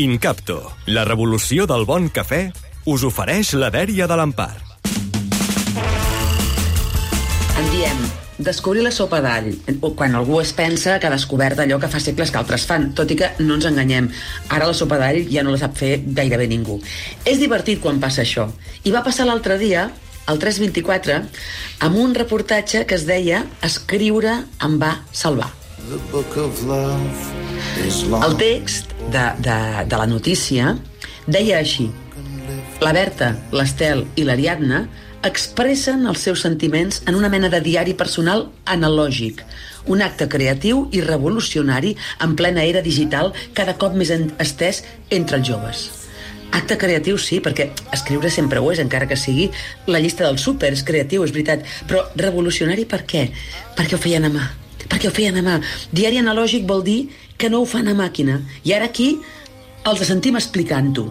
Incapto, la revolució del bon cafè, us ofereix la dèria de l'Empar. En diem descobrir la sopa d'all, quan algú es pensa que ha descobert allò que fa segles que altres fan, tot i que no ens enganyem. Ara la sopa d'all ja no la sap fer gairebé ningú. És divertit quan passa això. I va passar l'altre dia, al 324, amb un reportatge que es deia Escriure em va salvar. El text de, de, de la notícia deia així La Berta, l'Estel i l'Ariadna expressen els seus sentiments en una mena de diari personal analògic, un acte creatiu i revolucionari en plena era digital cada cop més estès entre els joves. Acte creatiu sí, perquè escriure sempre ho és, encara que sigui la llista del súper, és creatiu, és veritat, però revolucionari per què? Perquè ho feien a mà, perquè ho feien a mà. Diari analògic vol dir que no ho fan a màquina. I ara aquí els sentim explicant-ho.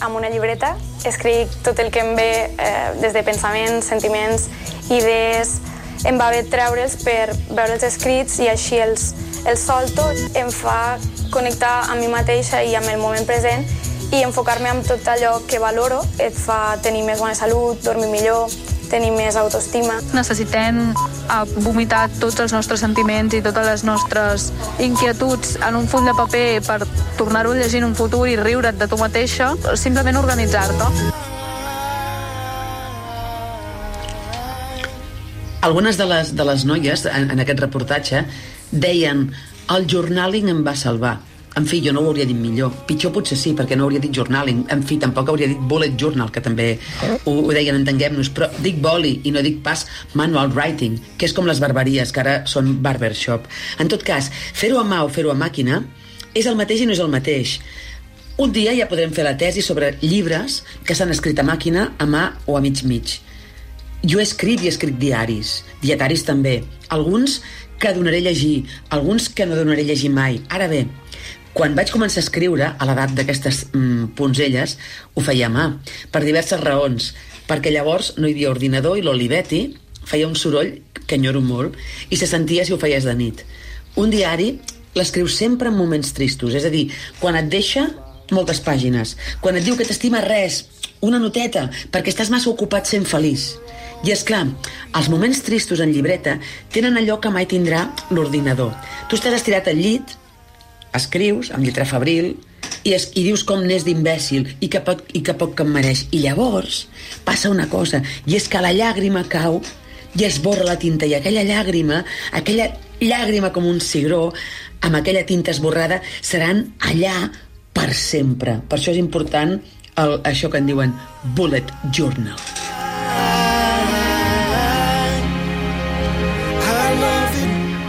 Amb una llibreta escric tot el que em ve eh, des de pensaments, sentiments, idees... Em va bé treure'ls per veure els escrits i així els, els solto. Em fa connectar amb mi mateixa i amb el moment present i enfocar-me amb tot allò que valoro et fa tenir més bona salut, dormir millor, tenir més autoestima. Necessitem a vomitar tots els nostres sentiments i totes les nostres inquietuds en un full de paper per tornar-ho a llegir en un futur i riure't de tu mateixa, simplement organitzar-te. Algunes de les, de les noies en, en aquest reportatge deien el journaling em va salvar en fi, jo no ho hauria dit millor. Pitjor potser sí, perquè no hauria dit journaling. En fi, tampoc hauria dit bullet journal, que també ho, ho deien, entenguem-nos. Però dic boli i no dic pas manual writing, que és com les barberies, que ara són barbershop. En tot cas, fer-ho a mà o fer-ho a màquina és el mateix i no és el mateix. Un dia ja podrem fer la tesi sobre llibres que s'han escrit a màquina, a mà o a mig-mig. Jo he escrit i escrit diaris, dietaris també. Alguns que donaré a llegir, alguns que no donaré a llegir mai. Ara bé, quan vaig començar a escriure, a l'edat d'aquestes mm, punzelles, ho feia a mà, per diverses raons. Perquè llavors no hi havia ordinador i l'Olivetti feia un soroll que enyoro molt i se sentia si ho feies de nit. Un diari l'escriu sempre en moments tristos, és a dir, quan et deixa moltes pàgines, quan et diu que t'estima res, una noteta, perquè estàs massa ocupat sent feliç. I és clar, els moments tristos en llibreta tenen allò que mai tindrà l'ordinador. Tu estàs estirat al llit, escrius amb lletra febril i, es, i dius com n'és d'imbècil i, que pot, i que poc que em mereix. I llavors passa una cosa, i és que la llàgrima cau i es borra la tinta, i aquella llàgrima, aquella llàgrima com un cigró, amb aquella tinta esborrada, seran allà per sempre. Per això és important el, això que en diuen bullet journal.